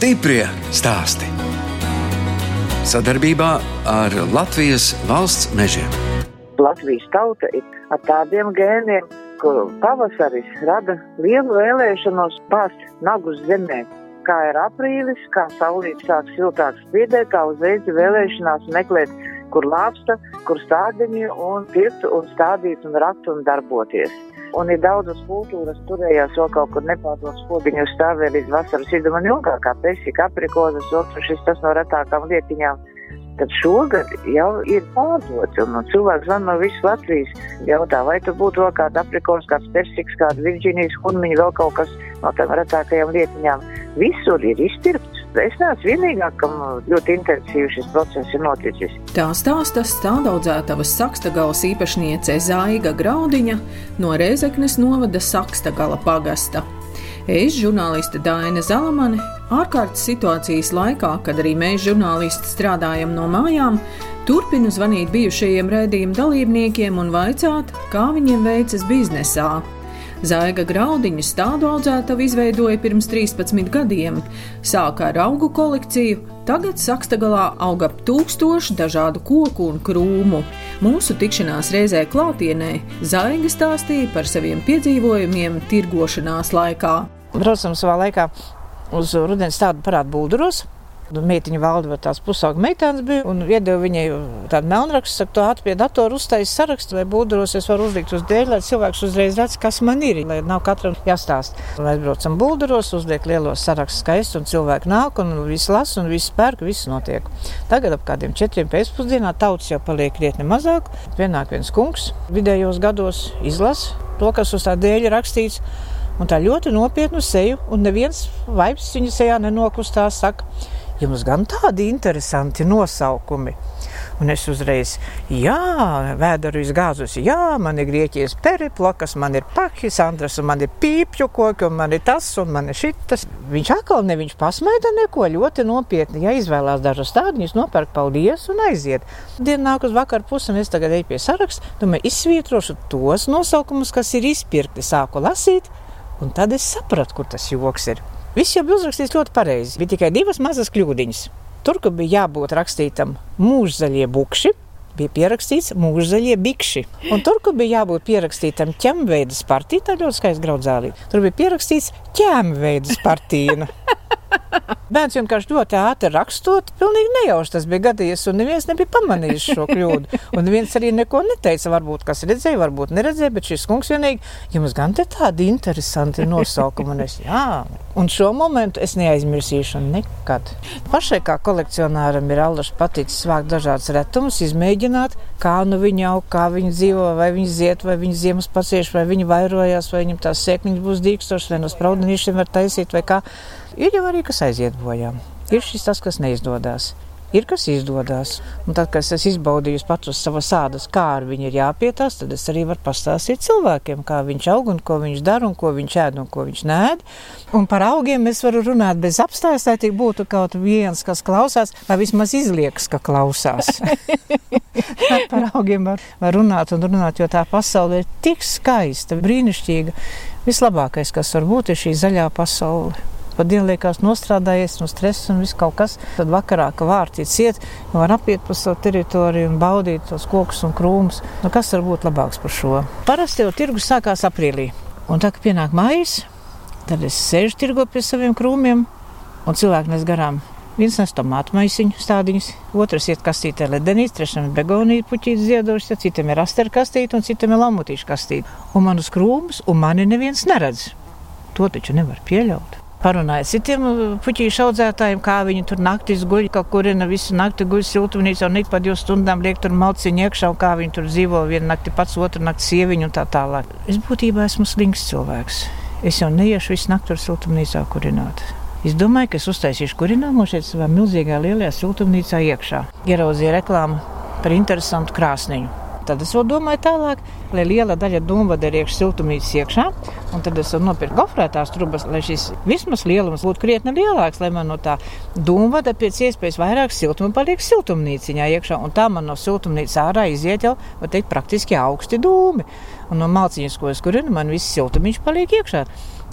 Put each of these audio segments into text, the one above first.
Stiprie stāsti. Sadarbībā ar Latvijas valsts mežiem. Latvijas tauta ir ar tādiem gēniem, kur pavasaris rada lielu vēlēšanos pāst nagus zemē. Kā ir aprīlis, kā saulīt sāk siltāk spiedēt, kā uzreiz vēlēšanās meklēt, kur lāpsta, kur stādiņi un pirkt un stādīt un rakt un darboties. Un ir daudzas kultūras, turējās vēl kaut kur nepārdos pogiņu stāvē līdz vasaras vidum un ilgāk, kā pesika, aprikozes, otrs šis tas no retākām lietiņām. Tad šogad jau ir pārdots, un, un cilvēks zvan no visas Latvijas jautā, vai tu būtu vēl kāda aprikos, kāds persiks, kāda Virģīnijas hunmiņa, vēl kaut kas no tām retākajām lietiņām. Visur ir izpirkts. Es neesmu vienīgā, kam ļoti intensīvi šis process ir noticis. Tā stāsta stādaudzētavas Sakstagals īpašniece Zaiga Graudiņa no Rēzeknes novada Sakstagala pagasta. Es, žurnāliste Daina Zalamane, ārkārtas situācijas laikā, kad arī mēs, žurnālisti, strādājam no mājām, turpinu zvanīt bijušajiem redzējuma dalībniekiem un vaicāt, kā viņiem veicas biznesā. Zaiga graudiņu stādu audzētavu izveidoja pirms 13 gadiem. Sāka ar augu kolekciju, tagad Sakstagalā aug ap tūkstošu dažādu koku un krūmu. Mūsu tikšanās reizē klātienē Zaiga stāstīja par saviem piedzīvojumiem tirgošanās laikā. Braucam savā laikā uz rudens tādu parādu būduros. Meitiņa valda tās pusauga meitenes bija un iedeva viņai tādu melnrakstu, saka, to atpie datoru uztaisīt sarakstu vai būduros es varu uzlikt uz dēļ, lai cilvēks uzreiz redz, kas man ir, lai nav katram jāstāst. Lai braucam būduros, uzliek lielos sarakstus skaisti un cilvēki nāk un viss lasa un viss pērk, viss notiek. Tagad ap kādiem četriem pēcpusdienā tautas jau paliek krietni mazāk. Pienāk viens kungs vidējos gados izlasa to, kas uz tā dēļa rakstīts. Un tā ļoti nopietnu seju, un neviens vaips viņa sejā nenokustās, saka, jums gan tādi interesanti nosaukumi. Un es uzreiz, jā, vēdaru izgāzus, jā, man ir grieķijas periplokas, man ir pakis, Andras, un man ir pīpju koki, un man ir tas, un man ir šitas. Viņš atkal ne viņš pasmaida neko ļoti nopietni. Ja izvēlās dažus tādus, nopērk paldies un aiziet. Diena nāk uz vakar pusi, un es tagad eju pie saraksta, domāju, izsvītrošu tos nosaukumus, kas ir izpirkti, sāku lasīt, un tad es sapratu, kur tas joks ir. Viss jau bija uzrakstīts ļoti pareizi. Bija tikai divas mazas kļūdiņas. Tur, kur bija jābūt rakstītam mūžzaļie bukši, bija pierakstīts mūžzaļie bikši. Un tur, kur bija jābūt pierakstītam ķemveidas partija, tā ļoti skaisti graudzālī, tur bija pierakstīts ķemveidas partija. Bērns vienkārši ļoti ātri rakstot, pilnīgi nejauši tas bija gadījies, un neviens nebija pamanījis šo kļūdu. Un neviens arī neko neteica, varbūt kas redzēja, varbūt neredzēja, bet šis kungs vienīgi, jums gan te tādi interesanti nosaukumi, un es, jā. Un šo momentu es neaizmirsīšu nekad. Pašai kā kolekcionāram ir allaši paticis vākt dažādas retumus, izmēģināt, kā nu viņi aug, kā viņi dzīvo, vai viņi ziet, vai viņi ziemas pacieš, vai viņi vairojās, vai viņiem tās sēkliņas būs dīkstošas, vai no spraudenīšiem var taisīt, vai kā. Ir jau arī kas aiziet bojā. Ir šis tas, kas neizdodas. Ir kas izdodas. Un tad, kad es izbaudīju pats uz savas ādas, kā ar viņu ir jāpietās, tad es arī varu pastāstīt cilvēkiem, kā viņš aug un ko viņš dara un ko viņš ēd un ko viņš nē. Un par augiem es varu runāt bez apstājas, lai tik būtu kaut viens, kas klausās, vai vismaz izliekas, ka klausās. par augiem var, var runāt un runāt, jo tā pasaule ir tik skaista, brīnišķīga. Vislabākais, kas var būt, ir šī zaļā pasaule pa dienu liekas nostrādājies no stresa un viss kaut kas. Tad vakarā, kad vārti ciet, var apiet pa savu teritoriju un baudīt tos kokus un krūmus. Nu, kas var būt labāks par šo? Parasti jau tirgus sākās aprīlī. Un tā, kad pienāk maijs, tad es sēžu tirgo pie saviem krūmiem un cilvēki nes garām. Viens nes tomātu maisiņu stādiņus, otrs iet kastītē ledenīs, trešam ir begonija puķītes ziedošs, citam ir asteru kastīte un citam ir lamutīšu kastīte. Un man uz krūmus, un mani neviens neredz. To taču nevar pieļaut parunāja citiem uh, puķīšu audzētājiem, kā viņi tur naktīs guļ, kaut kur ir visu nakti guļ siltumnīcā un ik pa divas stundām liek tur malciņu iekšā un kā viņi tur dzīvo vienu nakti pats, otru nakti sieviņu un tā tālāk. Es būtībā esmu slings cilvēks. Es jau neiešu visu nakti tur siltumnīcā kurināt. Es domāju, ka es uztaisīšu kurināmo šeit savā milzīgā lielajā siltumnīcā iekšā. Ieraudzīju reklāmu par interesantu krāsniņu. Tad es vēl domāju tālāk, lai liela daļa dūmvada ir iekšā siltumnīcas iekšā. Un tad es nopirku gofrētās trubas, lai šis vismaz lielums būtu krietni lielāks, lai man no tā dūmvada pēc iespējas vairāk siltuma paliek siltumnīciņā iekšā. Un tā man no siltumnīcas ārā iziet jau, var teikt, praktiski augsti dūmi. Un no malciņas, ko es kurinu, man viss siltumiņš paliek iekšā.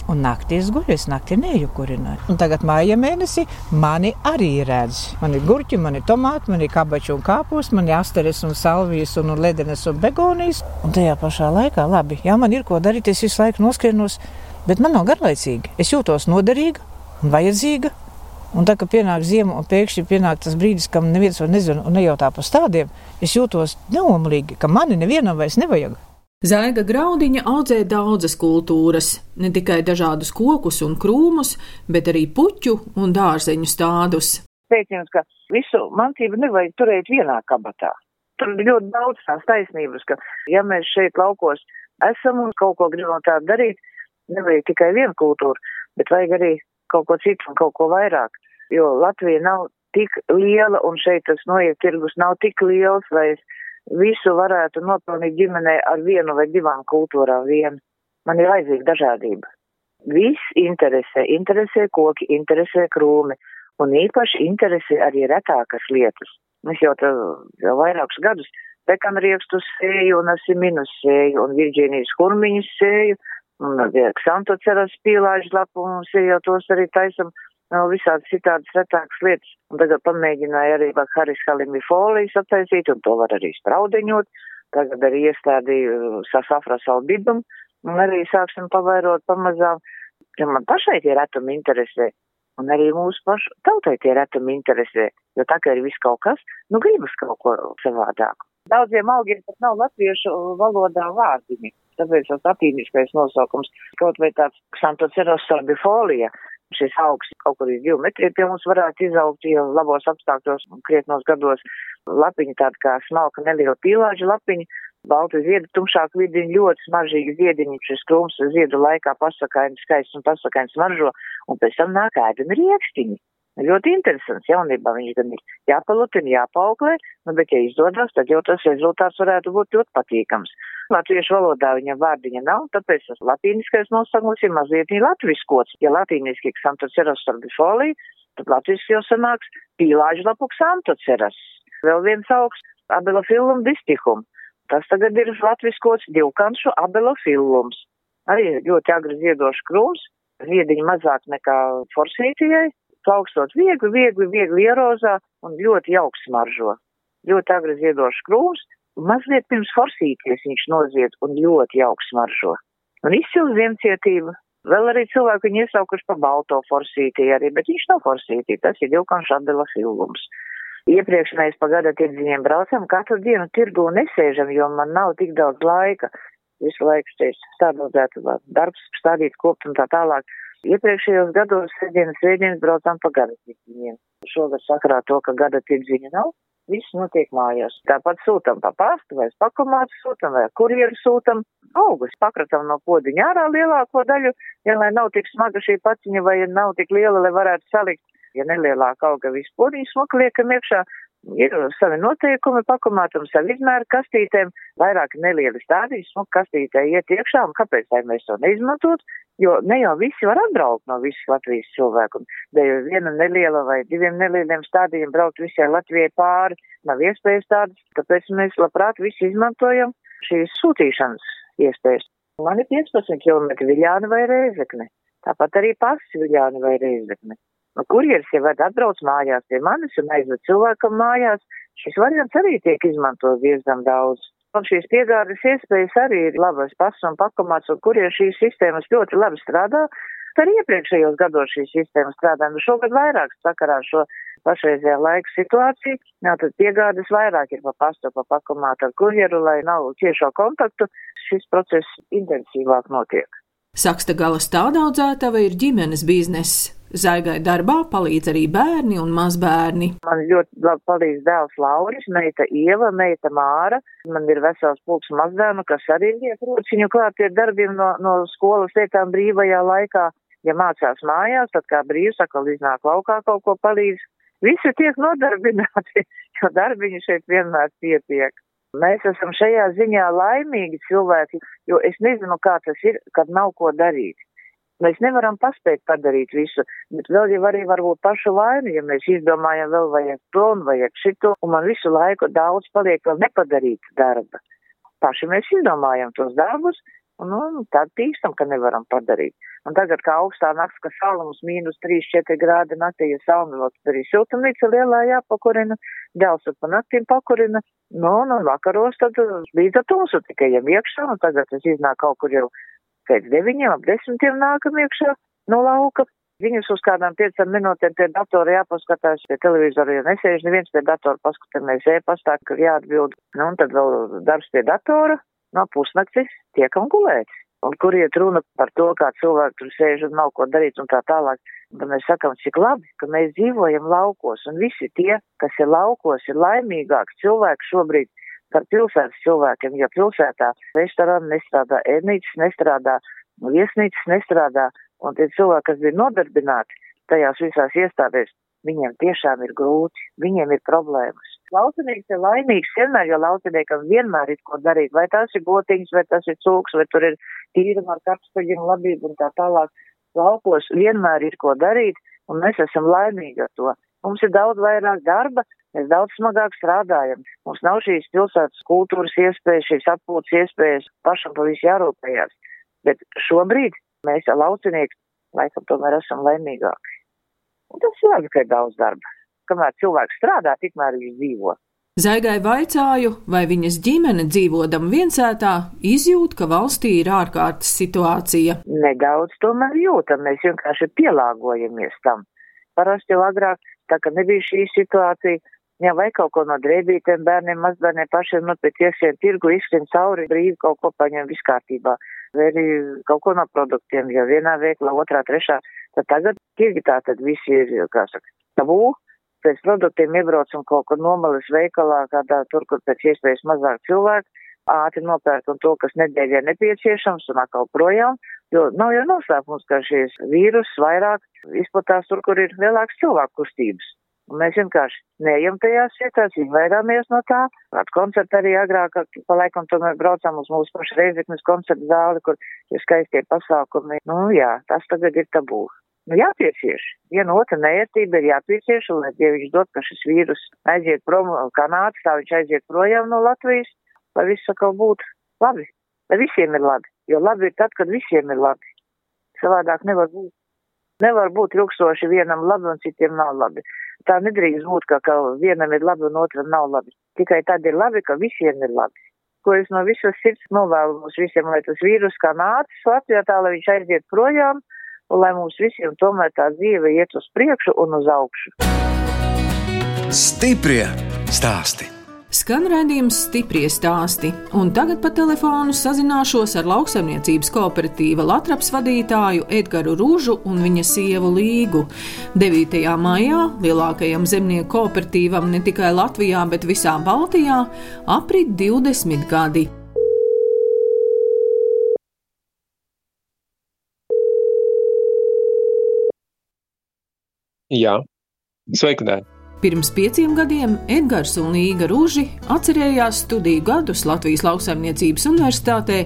Un naktī es guļu, es naktī nejukurināju. Un tagad māja mēnesī mani arī redz. Man ir gurķi, man ir tomāti, man ir kabači un kāpus, man ir asteris un salvijas un ledenes un begonijas. Un tajā pašā laikā, labi, jā, man ir ko darīt, es visu laiku noskrienos, bet man nav garlaicīgi. Es jūtos noderīga un vajadzīga. Un tā, kad pienāk ziema un pēkšņi pienāk tas brīdis, kad neviens to nezina un nejautā par stādiem, es jūtos neomlīgi, ka mani nevienam vairs nevajag. Zaiga graudiņa audzē daudzas kultūras, ne tikai dažādus kokus un krūmus, bet arī puķu un dārzeņu stādus. Pētījums, ka visu mantību nevajag turēt vienā kabatā. Tur ir ļoti daudz tās taisnības, ka ja mēs šeit laukos esam un kaut ko gribam tādu darīt, nevajag tikai vienu kultūru, bet vajag arī kaut ko citu un kaut ko vairāk. Jo Latvija nav tik liela un šeit tas noiet tirgus nav tik liels, lai es visu varētu nopelnīt ģimenē ar vienu vai divām kultūrām vien. Man ir vajadzīga dažādība. Viss interesē, interesē koki, interesē krūmi un īpaši interesē arī retākas lietas. Es jau, tā, jau vairākus gadus pekanriekstus sēju un asiminus sēju un Virģīnijas hurmiņus sēju un Xantoceras pīlāžu lapu mums ir jau tos arī taisam vēl visādi citādas retākas lietas. Un tagad pamēģināja arī Haris Halimifolijas attaisīt, un to var arī spraudeņot. Tagad arī iestādīju sasafras albidum, un arī sāksim pavairot pamazām. Ja man pašai tie retumi interesē, un arī mūsu pašu tautai tie retumi interesē, jo tā kā ir viss kaut kas, nu gribas kaut ko savādāk. Daudziem augiem pat nav latviešu valodā vārdiņi tāpēc tas latīniskais nosaukums kaut vai tāds Santoceros sorbifolija. Šis augsts kaut kur divi metri pie mums varētu izaugt, jo labos apstākļos krietnos gados lapiņi tāda kā smalka neliela pīlāža lapiņa, balti ziedi, tumšāk vidiņi, ļoti smaržīgi ziediņi, šis krūms ziedu laikā pasakaini, skaists un pasakaini smaržo, un pēc tam nāk ēdami riekstiņi. Ļoti interesants jaunībā viņš gan ir jāpalutina, jāpauklē, nu, bet ja izdodas, tad jau tas rezultāts varētu būt ļoti patīkams. Latviešu valodā viņam vārdiņa nav, tāpēc tas latīniskais nosaukums ir mazliet latviskots. Ja latīniski xantoceras sorbifolī, tad latviski jau sanāks pīlāžu lapu xantoceras. Vēl viens augsts abelofilum distichum. Tas tagad ir latviskots divkanšu abelofilums. Arī ļoti agri ziedošs krūms, ziediņi mazāk nekā forsītijai, plaukstot viegli, viegli, viegli ierozā un ļoti jauks smaržo. Ļoti agri ziedošs krūms, mazliet pirms forsīties viņš nozied un ļoti jauks smaržo. Un izcils ziemcietība. Vēl arī cilvēki viņu iesaukuši pa balto forsītī arī, bet viņš nav forsītī, tas ir divkanš atdela filums. Iepriekš mēs pa gada tirdziņiem braucam, katru dienu tirgu nesēžam, jo man nav tik daudz laika. Visu laiku šeit stādot darbs, stādīt, kopt un tā tālāk. Iepriekšējos gados sēdienas sēdienas braucām pa gada tirdziņiem. Šogad sakarā to, ka gada tirdziņa nav, viss notiek mājās. Tāpat sūtam pa pastu vai pakomātu sūtam vai kurjeru sūtam. Augus pakratam no podiņa ārā lielāko daļu, ja lai nav tik smaga šī paciņa vai ja nav tik liela, lai varētu salikt. Ja nelielāka auga visu podiņu smuku liekam iekšā, ir savi noteikumi pakomātam, savi izmēri kastītēm, vairāk nelieli stādījumi, smuku kastītē iet iekšā, un kāpēc lai mēs to neizmantot, jo ne jau visi var atbraukt no visas Latvijas cilvēku, dēļ viena neliela vai diviem nelieliem stādījumiem braukt visai Latvijai pāri, nav iespējas tādas, tāpēc mēs labprāt visi izmantojam šīs sūtīšanas iespējas. Man ir 15 km Viļāna vai Reizekne, tāpat arī pasi Viļāna vai Reizekne. Nu, kurjeris jau var atbrauc mājās pie manis un aizved cilvēkam mājās. Šis variants arī tiek izmantots diezgan daudz. Un šīs piegādes iespējas arī ir labas pasas un pakomāts, un kuriem šīs sistēmas ļoti labi strādā. Arī iepriekšējos gados šī sistēma strādā, bet šogad vairāk sakarā šo pašreizējā laika situāciju. Jā, tad piegādes vairāk ir pa pastu, pa pakomātu ar kurjeru, lai nav tiešo kontaktu. Šis process intensīvāk notiek. Saksta gala stādaudzētava ir ģimenes bizness. Zaigai darbā palīdz arī bērni un mazbērni. Man ļoti labi palīdz dēls Lauris, meita Ieva, meita Māra. Man ir vesels pulks mazdēnu, kas arī liek rociņu klāt pie darbiem no, no skolas lietām brīvajā laikā. Ja mācās mājās, tad kā brīvs atkal iznāk laukā kaut ko palīdz. Visi tiek nodarbināti, jo darbiņi šeit vienmēr pietiek. Mēs esam šajā ziņā laimīgi cilvēki, jo es nezinu, kā tas ir, kad nav ko darīt. Mēs nevaram paspēt padarīt visu, bet vēl jau arī varbūt pašu laimi, ja mēs izdomājam vēl vajag to un vajag šito, un man visu laiku daudz paliek vēl nepadarīt darba. Paši mēs izdomājam tos darbus, Un, nu, tad pīkstam, ka nevaram padarīt. Un tagad, kā augstā nakts, ka saule mums mīnus 3-4 grādi naktī, ja tur ir siltumnīca lielā jāpakurina, dēls pa naktīm pakurina, nu, un, un vakaros tad līdz ar tumsu tikai ejam iekšā, un tagad es iznāk kaut kur jau pēc deviņiem, ap desmitiem nākam iekšā no lauka. Viņus uz kādām piecām minūtēm pie datora jāpaskatās, pie televizora, jo nesēž neviens pie datora, paskatāmies e-pastā, ka jāatbild. Nu, un tad vēl darbs pie datora, no pusnaktis tiekam gulēt. Un kur iet runa par to, kā cilvēki tur sēž un nav ko darīt un tā tālāk. Tad mēs sakam, cik labi, ka mēs dzīvojam laukos un visi tie, kas ir laukos, ir laimīgāki cilvēki šobrīd par pilsētas cilvēkiem, jo pilsētā restorāni nestrādā, ēdnīcas nestrādā, viesnīcas nestrādā, un tie cilvēki, kas bija nodarbināti tajās visās iestādēs, viņiem tiešām ir grūti, viņiem ir problēmas. Laukinieks ir laimīgs vienmēr, jo laukiniekam vienmēr ir ko darīt, vai tas ir gotiņš, vai tas ir cūks, vai tur ir tīruma ar karstuļiem labību un tā tālāk. Laukos vienmēr ir ko darīt, un mēs esam laimīgi ar to. Mums ir daudz vairāk darba, mēs daudz smagāk strādājam. Mums nav šīs pilsētas kultūras iespējas, šīs atpūtas iespējas, pašam pa visu jārūpējās. Bet šobrīd mēs laucinieki laikam tomēr esam laimīgāki. Un tas ir labi, ka ir daudz darba. Kamēr cilvēks strādā, tikmēr viņš dzīvo. Zaigai vaicāju, vai viņas ģimene dzīvodama viensētā izjūt, ka valstī ir ārkārtas situācija. Nedaudz tomēr jūtam, mēs vienkārši pielāgojamies tam. Parasti jau agrāk, tā kā nebija šī situācija, jā, vai kaut ko no drēbītēm bērniem, mazbērniem pašiem, nu, pēc iesien tirgu izskrien cauri, brīvi kaut ko paņem viskārtībā. Vai arī kaut ko no produktiem, jo vienā veiklā, otrā, trešā, tad tagad tirgi tā tad visi ir, kā saka, tabū pēc produktiem iebraucam kaut kur nomalis veikalā, kādā tur, kur pēc iespējas mazāk cilvēku, ātri nopērk un to, kas nedēļā nepieciešams un atkal projām, jo nav jau noslēpums, ka šīs vīrus vairāk izplatās tur, kur ir lielāks cilvēku kustības. Un mēs vienkārši neejam tajās vietās, izvairāmies no tā. At koncertu arī agrāk, pa laikam tomēr braucam uz mūsu pašu reizeknes koncertu zāli, kur ir skaistie pasākumi. Nu jā, tas tagad ir tabū nu, jāpiecieš. Viena otra neērtība ir jāpiecieš, un, ja viņš dod, ka šis vīrus aiziet prom kā nācis, tā viņš aiziet projām no Latvijas, lai viss atkal būtu labi. Lai visiem ir labi, jo labi ir tad, kad visiem ir labi. Savādāk nevar būt. Nevar būt ilgstoši vienam labi un citiem nav labi. Tā nedrīkst būt, ka, ka vienam ir labi un otram nav labi. Tikai tad ir labi, ka visiem ir labi. Ko es no visas sirds novēlu mums visiem, lai tas vīrus kā nācis Latvijā, tā lai viņš aiziet projām un lai mums visiem tomēr tā dzīve iet uz priekšu un uz augšu. Stiprie stāsti! Skan redzējums stipri stāsti, un tagad pa telefonu sazināšos ar lauksaimniecības kooperatīva Latvijas vadītāju Edgars Rūžu un viņa sievu Līgu. 9. maijā lielākajam zemnieku kooperatīvam ne tikai Latvijā, bet visā Baltijā aprit 20 gadi. Jā, sveika, Dēļ! Pirms pieciem gadiem Edgars un Līga Rūži atcerējās studiju gadus Latvijas Lauksaimniecības Universitātē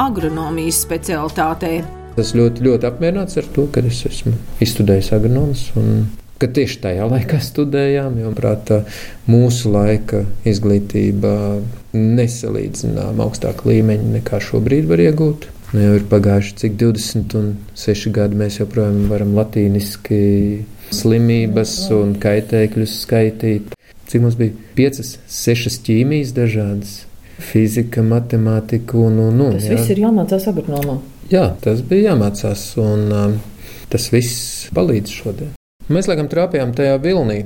agronomijas specialitātē. Es ļoti, ļoti apmierināts ar to, ka es esmu izstudējis agronomus un ka tieši tajā laikā studējām, jo, manuprāt, mūsu laika izglītība nesalīdzinām augstāka līmeņa nekā šobrīd var iegūt. Nu, jau ir pagājuši cik 26 gadi, mēs joprojām varam latīniski slimības un kaitēkļus skaitīt. Cik mums bija? Piecas, sešas ķīmijas dažādas. Fizika, matemātika un, un, un tas jā. viss ir jāmācās agronomā. Jā, tas bija jāmācās, un um, tas viss palīdz šodien. Mēs laikam trāpījām tajā vilnī,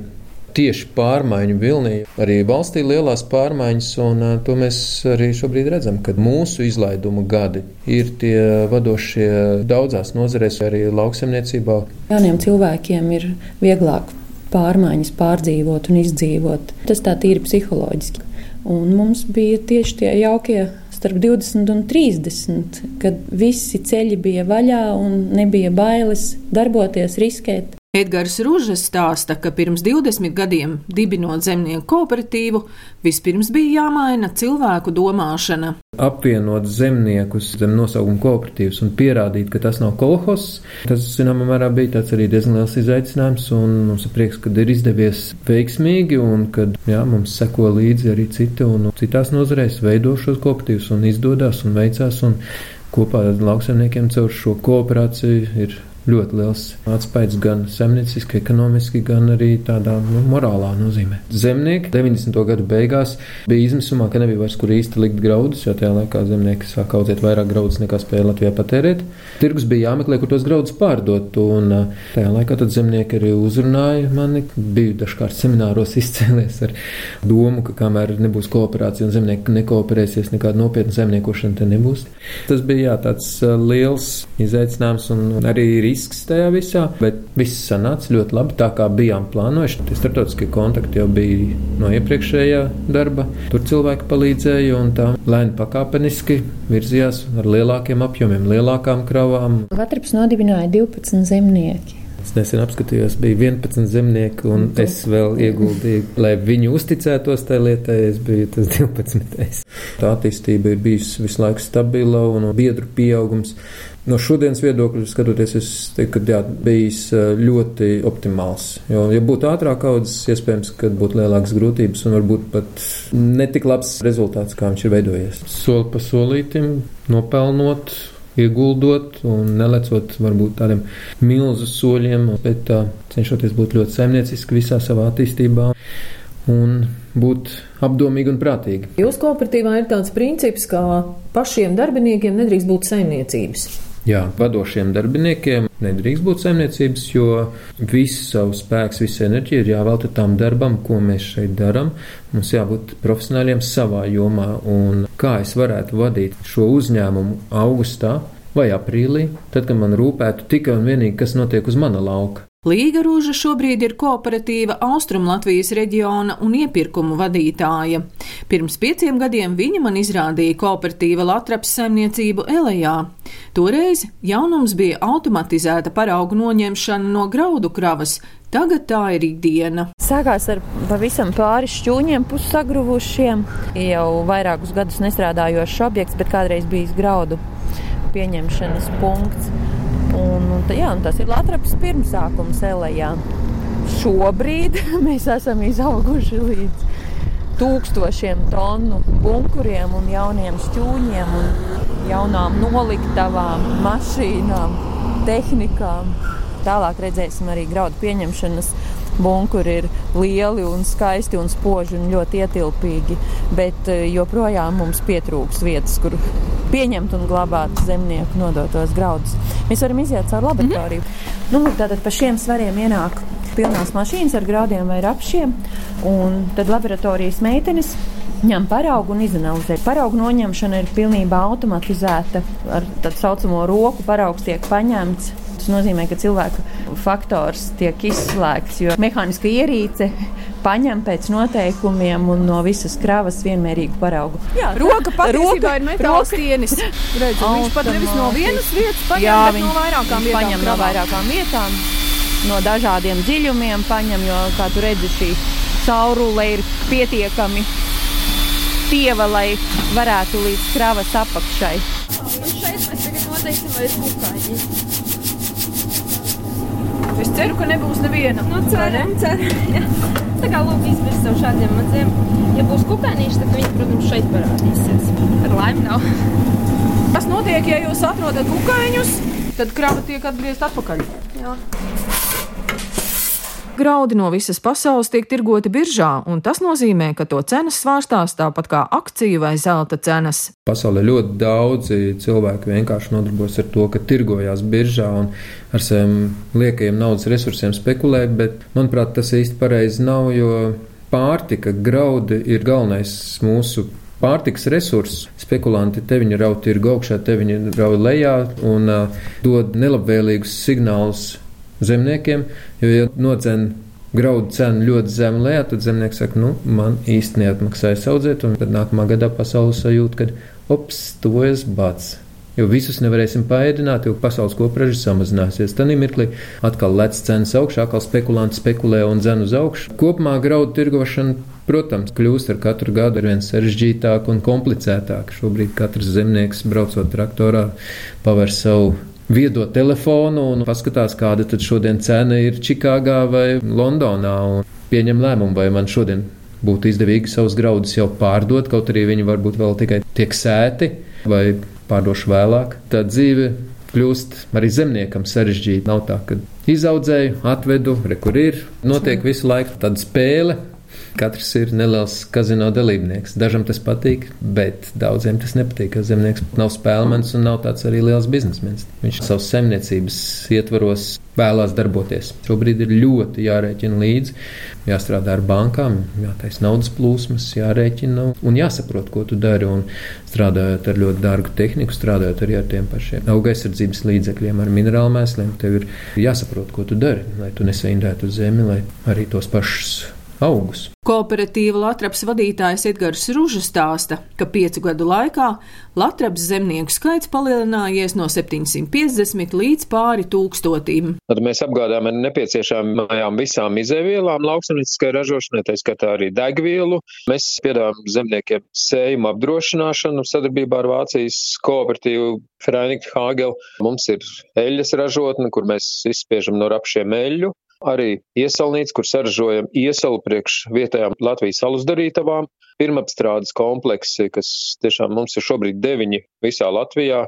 tieši pārmaiņu vilnī. Arī valstī lielās pārmaiņas, un to mēs arī šobrīd redzam, ka mūsu izlaidumu gadi ir tie vadošie daudzās nozarēs, arī lauksemniecībā. Jauniem cilvēkiem ir vieglāk pārmaiņas pārdzīvot un izdzīvot. Tas tā tīri psiholoģiski. Un mums bija tieši tie jaukie starp 20 un 30, kad visi ceļi bija vaļā un nebija bailes darboties, riskēt. Edgars Rūžas stāsta, ka pirms 20 gadiem dibinot zemnieku kooperatīvu, vispirms bija jāmaina cilvēku domāšana. Apvienot zemniekus zem nosaukuma kooperatīvas un pierādīt, ka tas nav kolhos, tas, zināmā mērā, bija tāds arī diezgan liels izaicinājums, un mums ir prieks, ka ir izdevies veiksmīgi, un kad jā, mums seko līdzi arī citi, un citās nozarēs veido šos kooperatīvus, un izdodas un veicās. Un kopā ar lauksaimniekiem caur šo kooperāciju ir ļoti liels atspējs gan zemnieciski, ekonomiski, gan arī tādā nu, morālā nozīmē. Zemnieki 90. gadu beigās bija izmisumā, ka nebija vairs kur īsti likt graudus, jo tajā laikā zemnieki sāk audzēt vairāk graudus nekā spēja Latvijā patērēt. Tirgus bija jāmeklē, kur tos graudus pārdot, un tajā laikā tad zemnieki arī uzrunāja mani. Biju dažkārt semināros izcēlies ar domu, ka kamēr nebūs kooperācija un zemnieki nekooperēsies, nekāda nopietna zemniekošana te nebūs. Tas bija jā, tāds liels izaicinājums un arī risks tajā visā, bet viss sanāca ļoti labi tā, kā bijām plānojuši. Tie starptautiskie kontakti jau bija no iepriekšējā darba. Tur cilvēki palīdzēja un tā lēni pakāpeniski virzījās ar lielākiem apjomiem, lielākām kravām. Latvijas nodibināja 12 zemnieki. Es nesen apskatījos, bija 11 zemnieki, un es vēl ieguldīju, lai viņi uzticētos tajā lietai. Es biju tas 12. Tā attīstība ir bijusi visu laiku stabila un biedru pieaugums. No šodienas viedokļa skatoties, es teiktu, ka jā, bijis ļoti optimāls. Jo, ja būtu ātrāk audzis, iespējams, ka būtu lielākas grūtības un varbūt pat netik labs rezultāts, kā viņš ir veidojies. Soli pa solītim, nopelnot ieguldot un nelecot varbūt tādiem milzu soļiem, bet uh, cenšoties būt ļoti saimnieciski visā savā attīstībā un būt apdomīgi un prātīgi. Jūsu kooperatīvā ir tāds princips, ka pašiem darbiniekiem nedrīkst būt saimniecības. Jā, vadošiem darbiniekiem nedrīkst būt saimniecības, jo visu savu spēku, visu enerģiju ir jāvelta tam darbam, ko mēs šeit darām. Mums jābūt profesionāļiem savā jomā, un kā es varētu vadīt šo uzņēmumu augustā vai aprīlī, tad, kad man rūpētu tikai un vienīgi, kas notiek uz mana lauka. Līga Rūža šobrīd ir kooperatīva Austrumlatvijas reģiona un iepirkumu vadītāja. Pirms pieciem gadiem viņa man izrādīja kooperatīva Latraps saimniecību Elejā. Toreiz jaunums bija automatizēta paraugu noņemšana no graudu kravas, Tagad tā ir ikdiena. Sākās ar pavisam pāris šķūņiem, pussagruvušiem. Jau vairākus gadus nestrādājošs objekts, bet kādreiz bijis graudu pieņemšanas punkts. Un, un, jā, un tas ir Latvijas pirmsākums Elējā. Šobrīd mēs esam izauguši līdz tūkstošiem tonu bunkuriem un jauniem šķūņiem un jaunām noliktavām, mašīnām, tehnikām. Tālāk redzēsim arī graudu pieņemšanas bunkuri ir lieli un skaisti un spoži un ļoti ietilpīgi, bet eh, joprojām mums pietrūks vietas, kur pieņemt un glabāt zemnieku nodotos graudus. Mēs varam iziet caur laboratoriju. Mm -hmm. nu, tātad pa šiem svariem ienāk pilnās mašīnas ar graudiem vai rapšiem, un tad laboratorijas meitenes ņem paraugu un izanalizē. Paraugu noņemšana ir pilnībā automatizēta. Ar tā saucamo roku paraugs tiek paņemts Tas nozīmē, ka cilvēka faktors tiek izslēgts, jo mehāniska ierīce paņem pēc noteikumiem un no visas kravas vienmērīgu paraugu. Jā, roka patiesībā ir metāla stienis. Redzu, viņš pat nevis no vienas vietas paņem, Jā, bet no vairākām vietām. Paņem no vairākām vietām, no dažādiem dziļumiem paņem, jo, kā tu redzi, šī caurule ir pietiekami pieva, lai varētu līdz kravas apakšai. Un šeit mēs tagad noteiksim, vai ir kukaiņi. Es ceru, ka nebūs neviena. Nu, ceram, ceram. Tā kā lūk, izvirs sev šādiem maziem. Ja būs kukaiņš, tad viņi, protams, šeit parādīsies. Ar laimi nav. Kas notiek, ja jūs atrodat kukaiņus, tad krava tiek atgriezt atpakaļ? Jā. Graudi no visas pasaules tiek tirgoti biržā, un tas nozīmē, ka to cenas svārstās tāpat kā akciju vai zelta cenas. Pasaulē ļoti daudzi cilvēki vienkārši nodarbojas ar to, ka tirgojās biržā un ar saviem liekajiem naudas resursiem spekulē, bet manuprāt, tas īsti pareizi nav, jo pārtika, graudi ir galvenais mūsu pārtiks resurss. Spekulanti te viņi rauj tirgu augšā, te viņi rauj lejā un uh, dod nelabvēlīgus signālus zemniekiem, jo, ja nocen graudu cenu ļoti zemu lejā, tad zemnieks saka, nu, man īsti neatmaksājas audzēt, un tad nākamā gadā pasaule sajūt, ka, ops, tuvojas bats. Jo visus nevarēsim paēdināt, jo pasaules kopraža samazināsies. Tad mirklī atkal lec cenas augšā, atkal spekulanti spekulē un dzen uz augšu. Kopumā graudu tirgošana, protams, kļūst ar katru gadu ar vien sarežģītāk un komplicētāk. Šobrīd katrs zemnieks braucot traktorā paver savu viedo telefonu un paskatās, kāda tad šodien cena ir Čikāgā vai Londonā un pieņem lēmumu, vai man šodien būtu izdevīgi savus graudus jau pārdot, kaut arī viņi varbūt vēl tikai tiek sēti, vai pārdošu vēlāk. Tā dzīve kļūst arī zemniekam sarežģīta. Nav tā, ka izaudzēju, atvedu, re, kur ir, notiek visu laiku tāda spēle. Katrs ir neliels kazino dalībnieks. Dažam tas patīk, bet daudziem tas nepatīk. Ka zemnieks nav spēlmens un nav tāds arī liels biznesmenis. Viņš savas saimniecības ietvaros vēlās darboties. Šobrīd ir ļoti jārēķina līdzi, jāstrādā ar bankām, jātaisa naudas plūsmas, jārēķina un jāsaprot, ko tu dari. Un strādājot ar ļoti dārgu tehniku, strādājot arī ar tiem pašiem auga aizsardzības līdzekļiem, ar minerālu mēsliem, tev ir jāsaprot, ko tu dari, lai tu nesaindētu zemi, lai arī tos pašus augus. Kooperatīva Latvijas vadītājs Edgars Rūža stāsta, ka piecu gadu laikā Latvijas zemnieku skaits palielinājies no 750 līdz pāri tūkstotim. Tad mēs apgādājam ar nepieciešamajām visām izēvielām lauksaimnieciskai ražošanai, tā skatā arī degvielu. Mēs piedāvājam zemniekiem sējumu apdrošināšanu sadarbībā ar Vācijas kooperatīvu Freinik Hāgel. Mums ir eļļas ražotne, kur mēs izspiežam no rapšiem eļļu arī iesalnīca, kur saražojam iesalu priekš vietējām Latvijas alus darītavām, pirmapstrādes kompleksi, kas tiešām mums ir šobrīd deviņi visā Latvijā,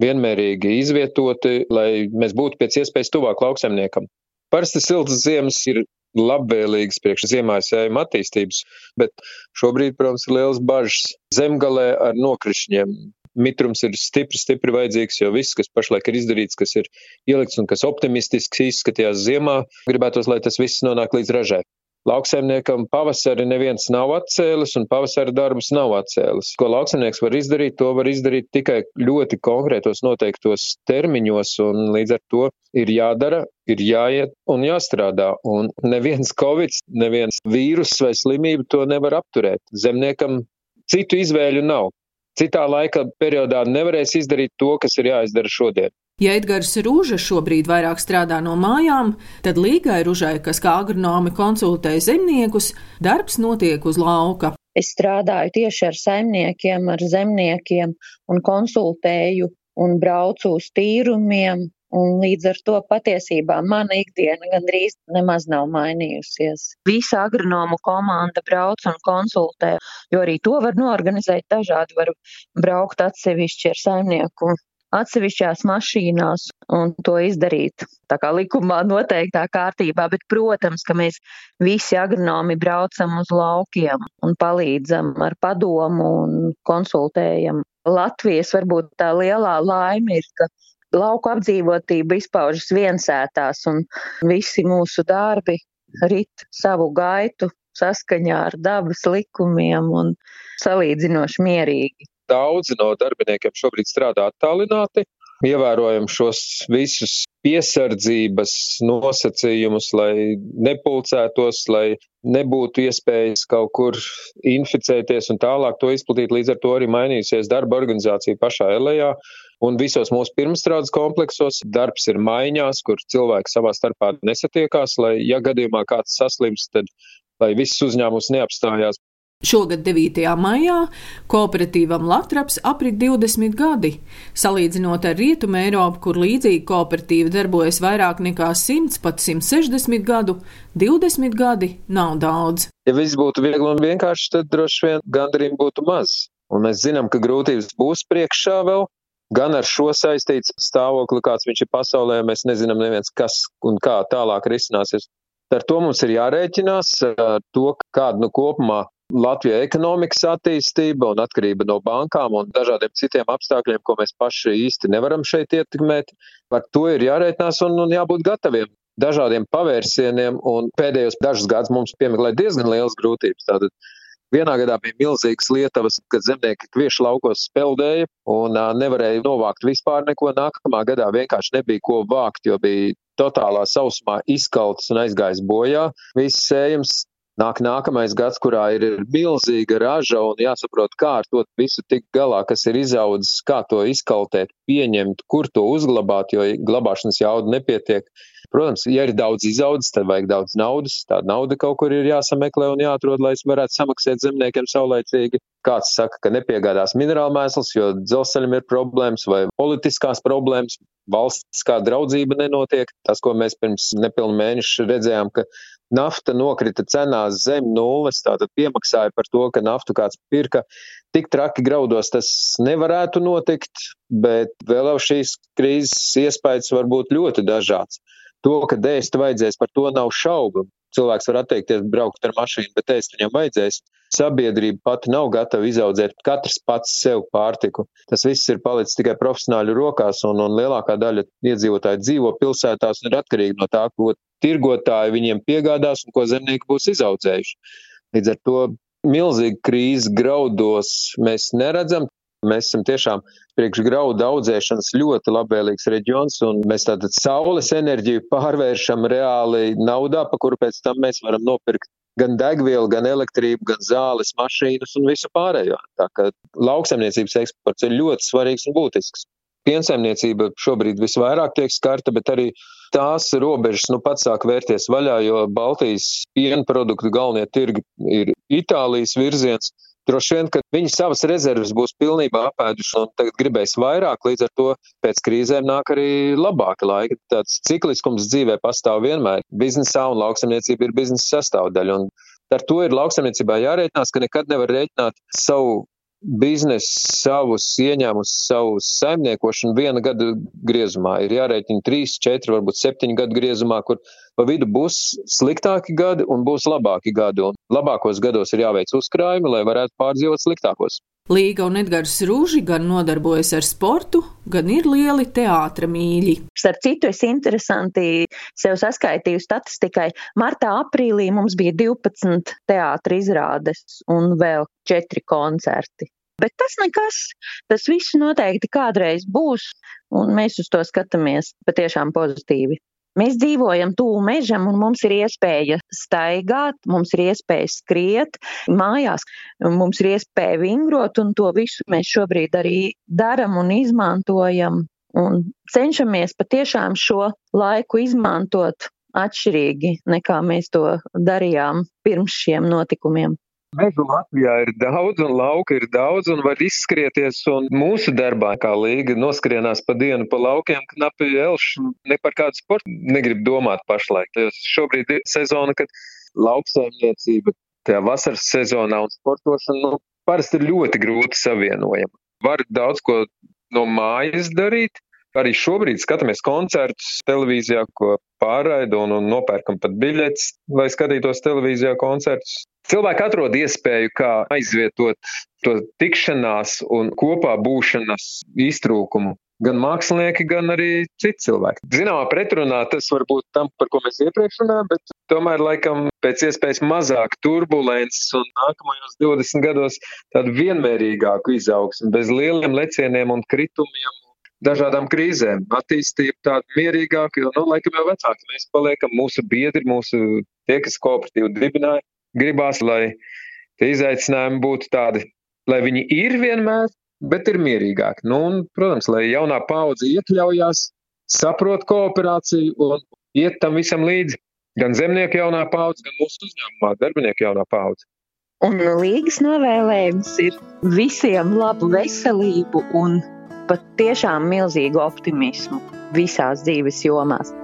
vienmērīgi izvietoti, lai mēs būtu pēc iespējas tuvāk lauksaimniekam. Parasti siltas ziemas ir labvēlīgas priekš ziemājsējuma attīstības, bet šobrīd, protams, ir liels bažas zemgalē ar nokrišņiem mitrums ir stipri, stipri vajadzīgs, jo viss, kas pašlaik ir izdarīts, kas ir ielikts un kas optimistiski izskatījās ziemā, gribētos, lai tas viss nonāk līdz ražai. Lauksaimniekam pavasari neviens nav atcēlis un pavasara darbus nav atcēlis. Ko lauksaimnieks var izdarīt, to var izdarīt tikai ļoti konkrētos noteiktos termiņos un līdz ar to ir jādara, ir jāiet un jāstrādā. Un neviens covid, neviens vīrus vai slimība to nevar apturēt. Zemniekam citu izvēļu nav citā laika periodā nevarēs izdarīt to, kas ir jāizdara šodien. Ja Edgars Rūža šobrīd vairāk strādā no mājām, tad Līgai Rūžai, kas kā agronomi konsultē zemniekus, darbs notiek uz lauka. Es strādāju tieši ar saimniekiem, ar zemniekiem un konsultēju un braucu uz tīrumiem, Un līdz ar to patiesībā mana ikdiena gandrīz nemaz nav mainījusies. Visa agronomu komanda brauc un konsultē, jo arī to var norganizēt dažādi. Var braukt atsevišķi ar saimnieku atsevišķās mašīnās un to izdarīt tā kā likumā noteiktā kārtībā, bet, protams, ka mēs visi agronomi braucam uz laukiem un palīdzam ar padomu un konsultējam. Latvijas varbūt tā lielā laime ir, ka lauku apdzīvotība izpaužas viensētās un visi mūsu darbi rit savu gaitu saskaņā ar dabas likumiem un salīdzinoši mierīgi. Daudzi no darbiniekiem šobrīd strādā attālināti, ievērojam šos visus piesardzības nosacījumus, lai nepulcētos, lai nebūtu iespējas kaut kur inficēties un tālāk to izplatīt. Līdz ar to arī mainīsies darba organizācija pašā elējā. Un visos mūsu pirmstrādes kompleksos darbs ir maiņās, kur cilvēki savā starpā nesatiekās, lai, ja gadījumā kāds saslims, tad lai viss uzņēmums neapstājās. Šogad 9. maijā kooperatīvam Latvijas aprit 20 gadi. Salīdzinot ar Rietumu Eiropu, kur līdzīgi kooperatīva darbojas vairāk nekā 100, pat 160 gadu, 20 gadi nav daudz. Ja viss būtu viegli un vienkārši, tad droši vien gandarījumi būtu maz. Un mēs zinām, ka grūtības būs priekšā vēl, gan ar šo saistīts stāvokli, kāds viņš ir pasaulē. Mēs nezinām neviens, kas un kā tālāk risināsies. Ar to mums ir jārēķinās, ar to, kāda nu kopumā Latvijā ekonomikas attīstība un atkarība no bankām un dažādiem citiem apstākļiem, ko mēs paši īsti nevaram šeit ietekmēt. Ar to ir jārēķinās un, un jābūt gataviem dažādiem pavērsieniem, pēdējos dažus gadus mums piemeklē diezgan liels grūtības. Tātad Vienā gadā bija milzīgas lietavas, kad zemnieki kviešu laukos speldēja un uh, nevarēja novākt vispār neko. Nākamā gadā vienkārši nebija ko vākt, jo bija totālā sausumā izkalts un aizgājis bojā. Viss sējums nāk nākamais gads, kurā ir milzīga raža un jāsaprot, kā ar to visu tik galā, kas ir izaudzis, kā to izkaltēt, pieņemt, kur to uzglabāt, jo glabāšanas jauda nepietiek. Protams, ja ir daudz izaudzis, tad vajag daudz naudas. Tā nauda kaut kur ir jāsameklē un jāatrod, lai varētu samaksāt zemniekiem saulēcīgi. Kāds saka, ka nepiegādās minerālu mēslus, jo dzelzceļam ir problēmas vai politiskās problēmas, valsts kā draudzība nenotiek. Tas, ko mēs pirms nepilnu mēnešu redzējām, ka nafta nokrita cenās zem nulles, tātad piemaksāja par to, ka naftu kāds pirka. Tik traki graudos tas nevarētu notikt, bet vēl jau šīs krīzes iespējas var būt ļoti dažāds. To, ka dēst vajadzēs, par to nav šaubu. Cilvēks var atteikties braukt ar mašīnu, bet ēst viņam vajadzēs. Sabiedrība pati nav gatava izaudzēt katrs pats sev pārtiku. Tas viss ir palicis tikai profesionāļu rokās, un, un lielākā daļa iedzīvotāji dzīvo pilsētās un ir atkarīgi no tā, ko tirgotāji viņiem piegādās un ko zemnieki būs izaudzējuši. Līdz ar to milzīgu krīzi graudos mēs neredzam. Mēs esam tiešām priekš graudu audzēšanas ļoti labvēlīgs reģions, un mēs tātad saules enerģiju pārvēršam reāli naudā, pa kuru pēc tam mēs varam nopirkt gan degvielu, gan elektrību, gan zāles, mašīnas un visu pārējo. Tā kā lauksaimniecības eksports ir ļoti svarīgs un būtisks. Piensaimniecība šobrīd visvairāk tiek skarta, bet arī tās robežas nu pats sāk vērties vaļā, jo Baltijas piena produktu galvenie tirgi ir Itālijas virziens. Droši vien, ka viņi savas rezerves būs pilnībā apēduši un tagad gribēs vairāk, līdz ar to pēc krīzēm nāk arī labāka laika. Tāds cikliskums dzīvē pastāv vienmēr. Biznesā un lauksamniecība ir biznesa sastāvdaļa. Un ar to ir lauksamniecībā jārēķinās, ka nekad nevar rēķināt savu biznesu, savus ieņēmumus, savu saimniekošanu viena gada griezumā. Ir jārēķina 3, 4, varbūt 7 gadu griezumā, kur pa vidu būs sliktāki gadi un būs labāki gadi. Un labākos gados ir jāveic uzkrājumi, lai varētu pārdzīvot sliktākos. Līga un Edgars Rūži gan nodarbojas ar sportu, gan ir lieli teātra mīļi. Starp citu, es interesanti sev saskaitīju statistikai. Martā, aprīlī mums bija 12 teātra izrādes un vēl 4 koncerti. Bet tas nekas, tas viss noteikti kādreiz būs, un mēs uz to skatāmies patiešām pozitīvi. Mēs dzīvojam tuvu mežam, un mums ir iespēja staigāt, mums ir iespēja skriet mājās, mums ir iespēja vingrot, un to visu mēs šobrīd arī daram un izmantojam. Un cenšamies patiešām šo laiku izmantot atšķirīgi nekā mēs to darījām pirms šiem notikumiem. Mežu Latvijā ir daudz, un lauka ir daudz, un var izskrieties. Un mūsu darbā, kā līga, noskrienās pa dienu pa laukiem, knapi elšu. Ne par kādu sportu negrib domāt pašlaik. Tas šobrīd ir sezona, kad lauksaimniecība tajā vasaras sezonā un sportošana nu, parasti ir ļoti grūti savienojama. Var daudz ko no mājas darīt. Arī šobrīd skatāmies koncertus televīzijā, ko pārraida un, un nopērkam pat biļetes, lai skatītos televīzijā koncertus. Cilvēki atrod iespēju, kā aizvietot to tikšanās un kopā būšanas iztrūkumu. Gan mākslinieki, gan arī citi cilvēki. Zināmā pretrunā tas var būt tam, par ko mēs iepriekš runājām, bet tomēr laikam pēc iespējas mazāk turbulences un nākamajos 20 gados tādu vienmērīgāku izaugsmu, bez lieliem lecieniem un kritumiem dažādām krīzēm. Attīstība tāda mierīgāka, jo, nu, laikam jau vecāki mēs paliekam, mūsu biedri, mūsu tie, kas kooperatīvi dibināja, gribās, lai tie izaicinājumi būtu tādi, lai viņi ir vienmēr, bet ir mierīgāki. Nu, un, protams, lai jaunā paudze iekļaujās, saprot kooperāciju un iet tam visam līdzi. Gan zemnieku jaunā paudze, gan mūsu uzņēmumā darbinieku jaunā paudze. Un līgas novēlējums ir visiem labu veselību un pat tiešām milzīgu optimismu visās dzīves jomās.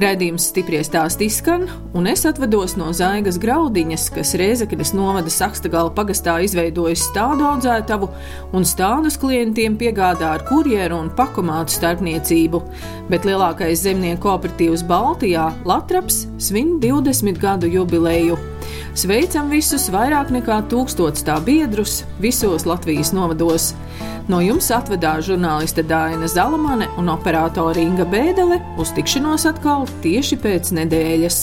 Raidījums stipri stāst izskan, un es atvados no Zaigas graudiņas, kas Rēzeknes novada Sakstagala pagastā izveidojas stādu audzētavu un stādus klientiem piegādā ar kurjeru un pakomātu starpniecību, bet lielākais zemnieku kooperatīvs Baltijā Latraps svin 20 gadu jubileju. Sveicam visus vairāk nekā tūkstots tā biedrus visos Latvijas novados. No jums atvedās žurnāliste Dāna Zalamane un operātore Inga Bēdelē uz tikšanos atkal tieši pēc nedēļas.